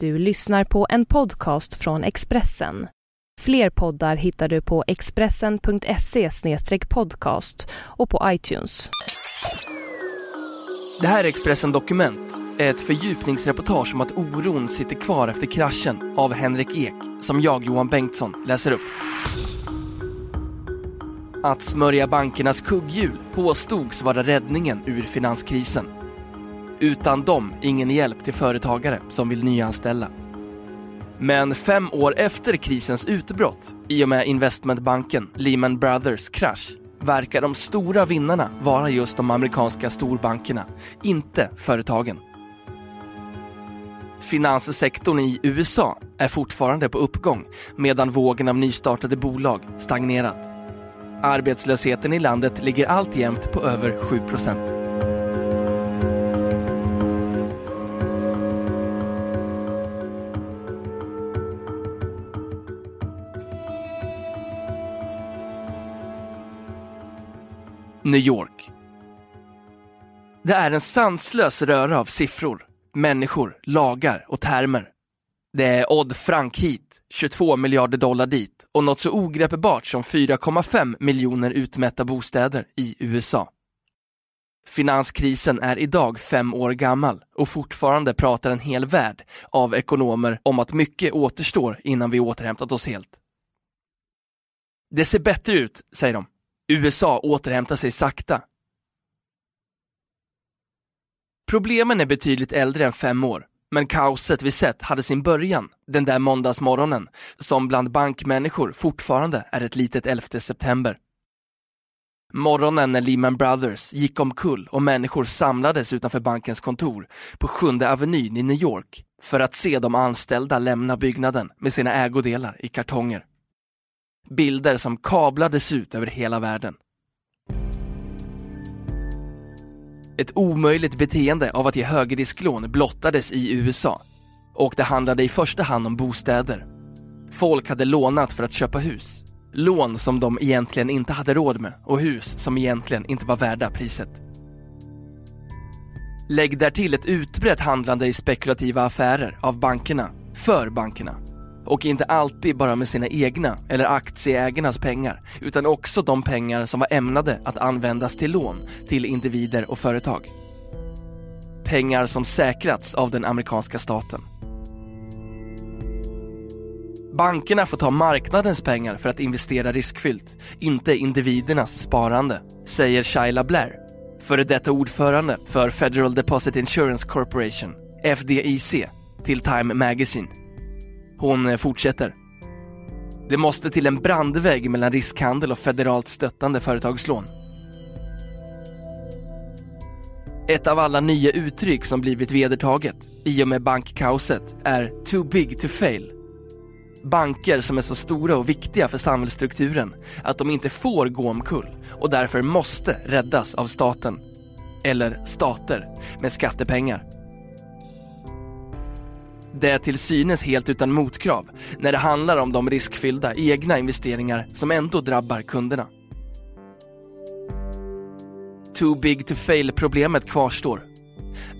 Du lyssnar på en podcast från Expressen. Fler poddar hittar du på expressen.se podcast och på iTunes. Det här är Expressen Dokument, ett fördjupningsreportage om att oron sitter kvar efter kraschen av Henrik Ek, som jag, Johan Bengtsson, läser upp. Att smörja bankernas kugghjul påstods vara räddningen ur finanskrisen. Utan dem ingen hjälp till företagare som vill nyanställa. Men fem år efter krisens utbrott, i och med investmentbanken Lehman Brothers krasch, verkar de stora vinnarna vara just de amerikanska storbankerna, inte företagen. Finanssektorn i USA är fortfarande på uppgång medan vågen av nystartade bolag stagnerat. Arbetslösheten i landet ligger alltjämt på över 7 procent. New York. Det är en sanslös röra av siffror, människor, lagar och termer. Det är Odd Frank hit, 22 miljarder dollar dit och något så ogreppbart som 4,5 miljoner utmätta bostäder i USA. Finanskrisen är idag fem år gammal och fortfarande pratar en hel värld av ekonomer om att mycket återstår innan vi återhämtat oss helt. Det ser bättre ut, säger de. USA återhämtar sig sakta. Problemen är betydligt äldre än fem år, men kaoset vi sett hade sin början den där måndagsmorgonen som bland bankmänniskor fortfarande är ett litet 11 september. Morgonen när Lehman Brothers gick omkull och människor samlades utanför bankens kontor på Sjunde Avenyn i New York för att se de anställda lämna byggnaden med sina ägodelar i kartonger. Bilder som kablades ut över hela världen. Ett omöjligt beteende av att ge högrisklån blottades i USA och det handlade i första hand om bostäder. Folk hade lånat för att köpa hus. Lån som de egentligen inte hade råd med och hus som egentligen inte var värda priset. Lägg därtill ett utbrett handlande i spekulativa affärer av bankerna, för bankerna och inte alltid bara med sina egna eller aktieägarnas pengar utan också de pengar som var ämnade att användas till lån till individer och företag. Pengar som säkrats av den amerikanska staten. Bankerna får ta marknadens pengar för att investera riskfyllt, inte individernas sparande, säger Shaila Blair, före detta ordförande för Federal Deposit Insurance Corporation, FDIC, till Time Magazine. Hon eh, fortsätter. Det måste till en brandvägg mellan riskhandel och federalt stöttande företagslån. Ett av alla nya uttryck som blivit vedertaget i och med bankkaoset är “too big to fail”. Banker som är så stora och viktiga för samhällsstrukturen att de inte får gå omkull och därför måste räddas av staten. Eller stater med skattepengar. Det är till synes helt utan motkrav när det handlar om de riskfyllda egna investeringar som ändå drabbar kunderna. Too big to fail-problemet kvarstår.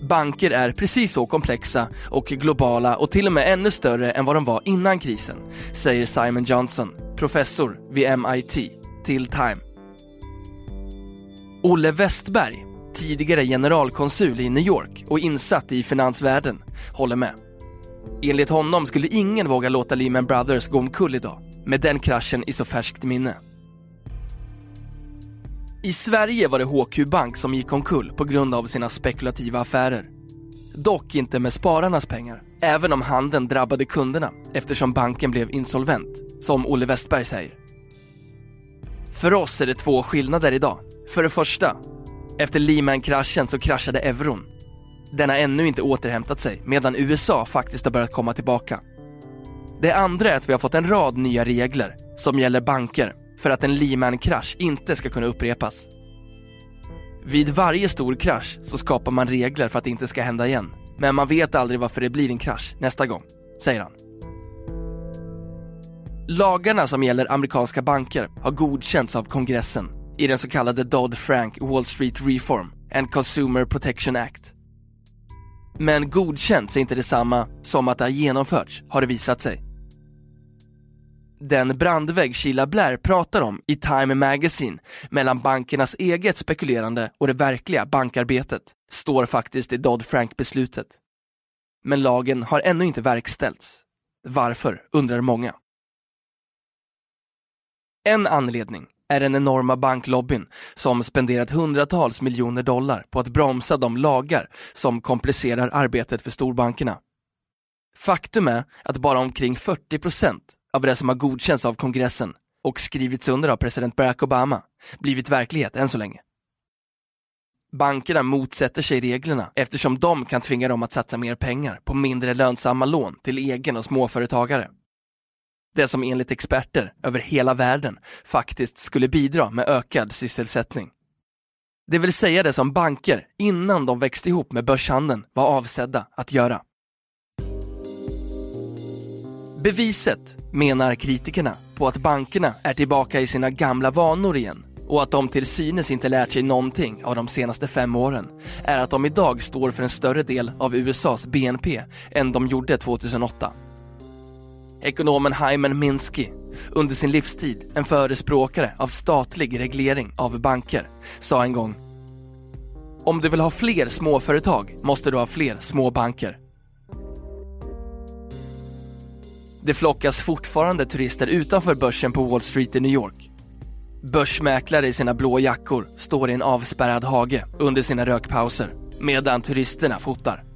Banker är precis så komplexa och globala och till och med ännu större än vad de var innan krisen, säger Simon Johnson, professor vid MIT, till Time. Olle Westberg, tidigare generalkonsul i New York och insatt i finansvärlden, håller med. Enligt honom skulle ingen våga låta Lehman Brothers gå omkull idag, med den kraschen i så färskt minne. I Sverige var det HQ Bank som gick omkull på grund av sina spekulativa affärer. Dock inte med spararnas pengar, även om handeln drabbade kunderna eftersom banken blev insolvent, som Olle Westberg säger. För oss är det två skillnader idag. För det första, efter Lehman-kraschen så kraschade euron den har ännu inte återhämtat sig medan USA faktiskt har börjat komma tillbaka. Det andra är att vi har fått en rad nya regler som gäller banker för att en Lehman-krasch inte ska kunna upprepas. Vid varje stor krasch så skapar man regler för att det inte ska hända igen. Men man vet aldrig varför det blir en krasch nästa gång, säger han. Lagarna som gäller amerikanska banker har godkänts av kongressen i den så kallade Dodd-Frank Wall Street Reform and Consumer Protection Act. Men godkänts är inte detsamma som att det har genomförts, har det visat sig. Den brandvägg Sheila Blair pratar om i Time Magazine mellan bankernas eget spekulerande och det verkliga bankarbetet står faktiskt i Dodd-Frank-beslutet. Men lagen har ännu inte verkställts. Varför, undrar många. En anledning är den enorma banklobbyn som spenderat hundratals miljoner dollar på att bromsa de lagar som komplicerar arbetet för storbankerna. Faktum är att bara omkring 40 procent av det som har godkänts av kongressen och skrivits under av president Barack Obama blivit verklighet än så länge. Bankerna motsätter sig reglerna eftersom de kan tvinga dem att satsa mer pengar på mindre lönsamma lån till egen och småföretagare. Det som enligt experter över hela världen faktiskt skulle bidra med ökad sysselsättning. Det vill säga det som banker, innan de växte ihop med börshandeln, var avsedda att göra. Beviset, menar kritikerna, på att bankerna är tillbaka i sina gamla vanor igen och att de till synes inte lärt sig någonting av de senaste fem åren är att de idag står för en större del av USAs BNP än de gjorde 2008. Ekonomen Hyman Minsky, under sin livstid en förespråkare av statlig reglering av banker, sa en gång Om du vill ha fler småföretag måste du ha fler små banker. Det flockas fortfarande turister utanför börsen på Wall Street i New York. Börsmäklare i sina blå jackor står i en avspärrad hage under sina rökpauser medan turisterna fotar.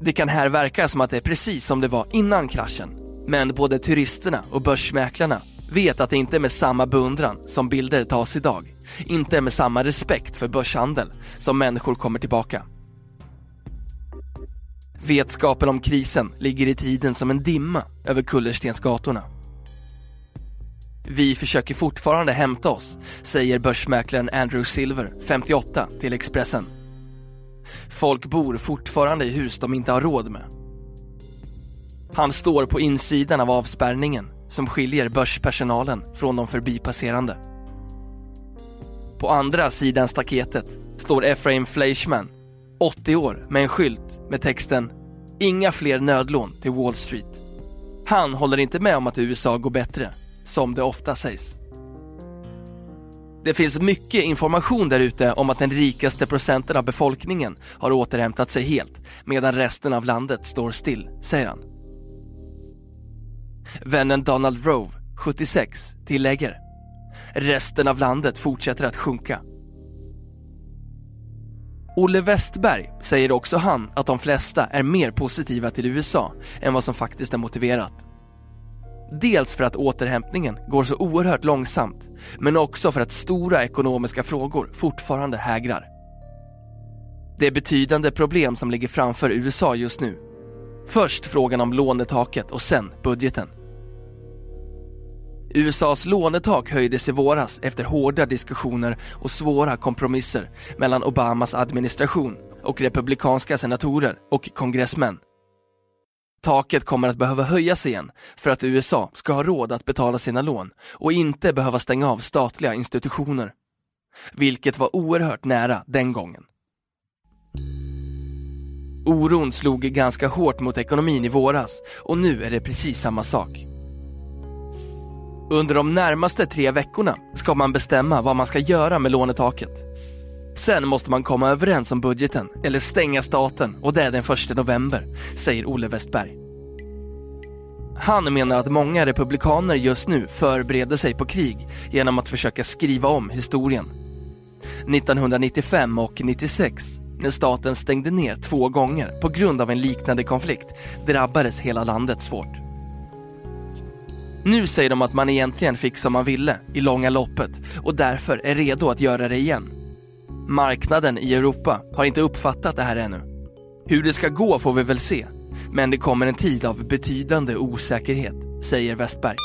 Det kan här verka som att det är precis som det var innan kraschen. Men både turisterna och börsmäklarna vet att det inte är med samma beundran som bilder tas idag. Inte med samma respekt för börshandel som människor kommer tillbaka. Vetskapen om krisen ligger i tiden som en dimma över kullerstensgatorna. Vi försöker fortfarande hämta oss, säger börsmäklaren Andrew Silver, 58, till Expressen. Folk bor fortfarande i hus de inte har råd med. Han står på insidan av avspärrningen som skiljer börspersonalen från de förbipasserande. På andra sidan staketet står Efraim Fleischman, 80 år, med en skylt med texten “Inga fler nödlån till Wall Street”. Han håller inte med om att USA går bättre, som det ofta sägs. Det finns mycket information där ute om att den rikaste procenten av befolkningen har återhämtat sig helt medan resten av landet står still, säger han. Vännen Donald Rove, 76, tillägger Resten av landet fortsätter att sjunka. Olle Westberg säger också han att de flesta är mer positiva till USA än vad som faktiskt är motiverat. Dels för att återhämtningen går så oerhört långsamt, men också för att stora ekonomiska frågor fortfarande hägrar. Det är betydande problem som ligger framför USA just nu. Först frågan om lånetaket och sen budgeten. USAs lånetak höjdes i våras efter hårda diskussioner och svåra kompromisser mellan Obamas administration och republikanska senatorer och kongressmän. Taket kommer att behöva höjas igen för att USA ska ha råd att betala sina lån och inte behöva stänga av statliga institutioner. Vilket var oerhört nära den gången. Oron slog ganska hårt mot ekonomin i våras och nu är det precis samma sak. Under de närmaste tre veckorna ska man bestämma vad man ska göra med lånetaket. Sen måste man komma överens om budgeten eller stänga staten och det är den 1 november, säger Olle Westberg. Han menar att många republikaner just nu förbereder sig på krig genom att försöka skriva om historien. 1995 och 96, när staten stängde ner två gånger på grund av en liknande konflikt, drabbades hela landet svårt. Nu säger de att man egentligen fick som man ville i långa loppet och därför är redo att göra det igen. Marknaden i Europa har inte uppfattat det här ännu. Hur det ska gå får vi väl se, men det kommer en tid av betydande osäkerhet, säger Westberg.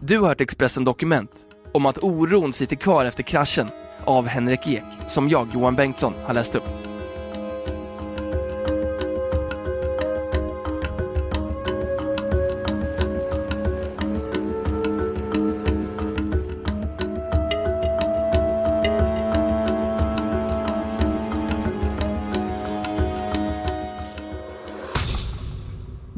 Du har hört Expressen Dokument om att oron sitter kvar efter kraschen av Henrik Ek, som jag, Johan Bengtsson, har läst upp.